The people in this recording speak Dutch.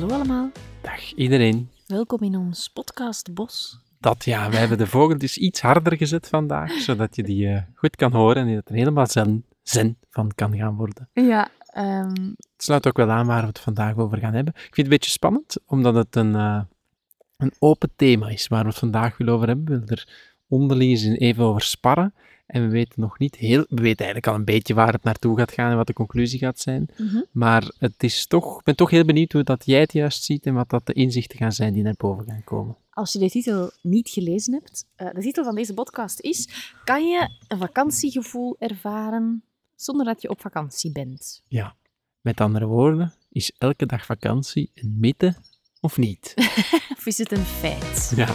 Hallo allemaal, Dag iedereen. welkom in ons podcast Bos. Dat ja, we hebben de vogel dus iets harder gezet vandaag, zodat je die eh, goed kan horen en dat er helemaal zen, zen van kan gaan worden. Ja, ehm, Het sluit ook wel aan waar we het vandaag over gaan hebben. Ik vind het een beetje spannend, omdat het een, eh, een open thema is waar we het vandaag willen over hebben. We willen er onderling even over sparren. En we weten nog niet heel... We weten eigenlijk al een beetje waar het naartoe gaat gaan en wat de conclusie gaat zijn. mhm. Maar het is toch, ik ben toch heel benieuwd hoe dat jij het juist ziet en wat dat de inzichten gaan zijn die naar boven gaan komen. Als je de titel niet gelezen hebt, eh, de titel van deze podcast is: Kan je een vakantiegevoel ervaren zonder dat je op vakantie bent? Ja, met andere woorden, is elke dag vakantie een mythe of niet? Of is het een feit? Ja,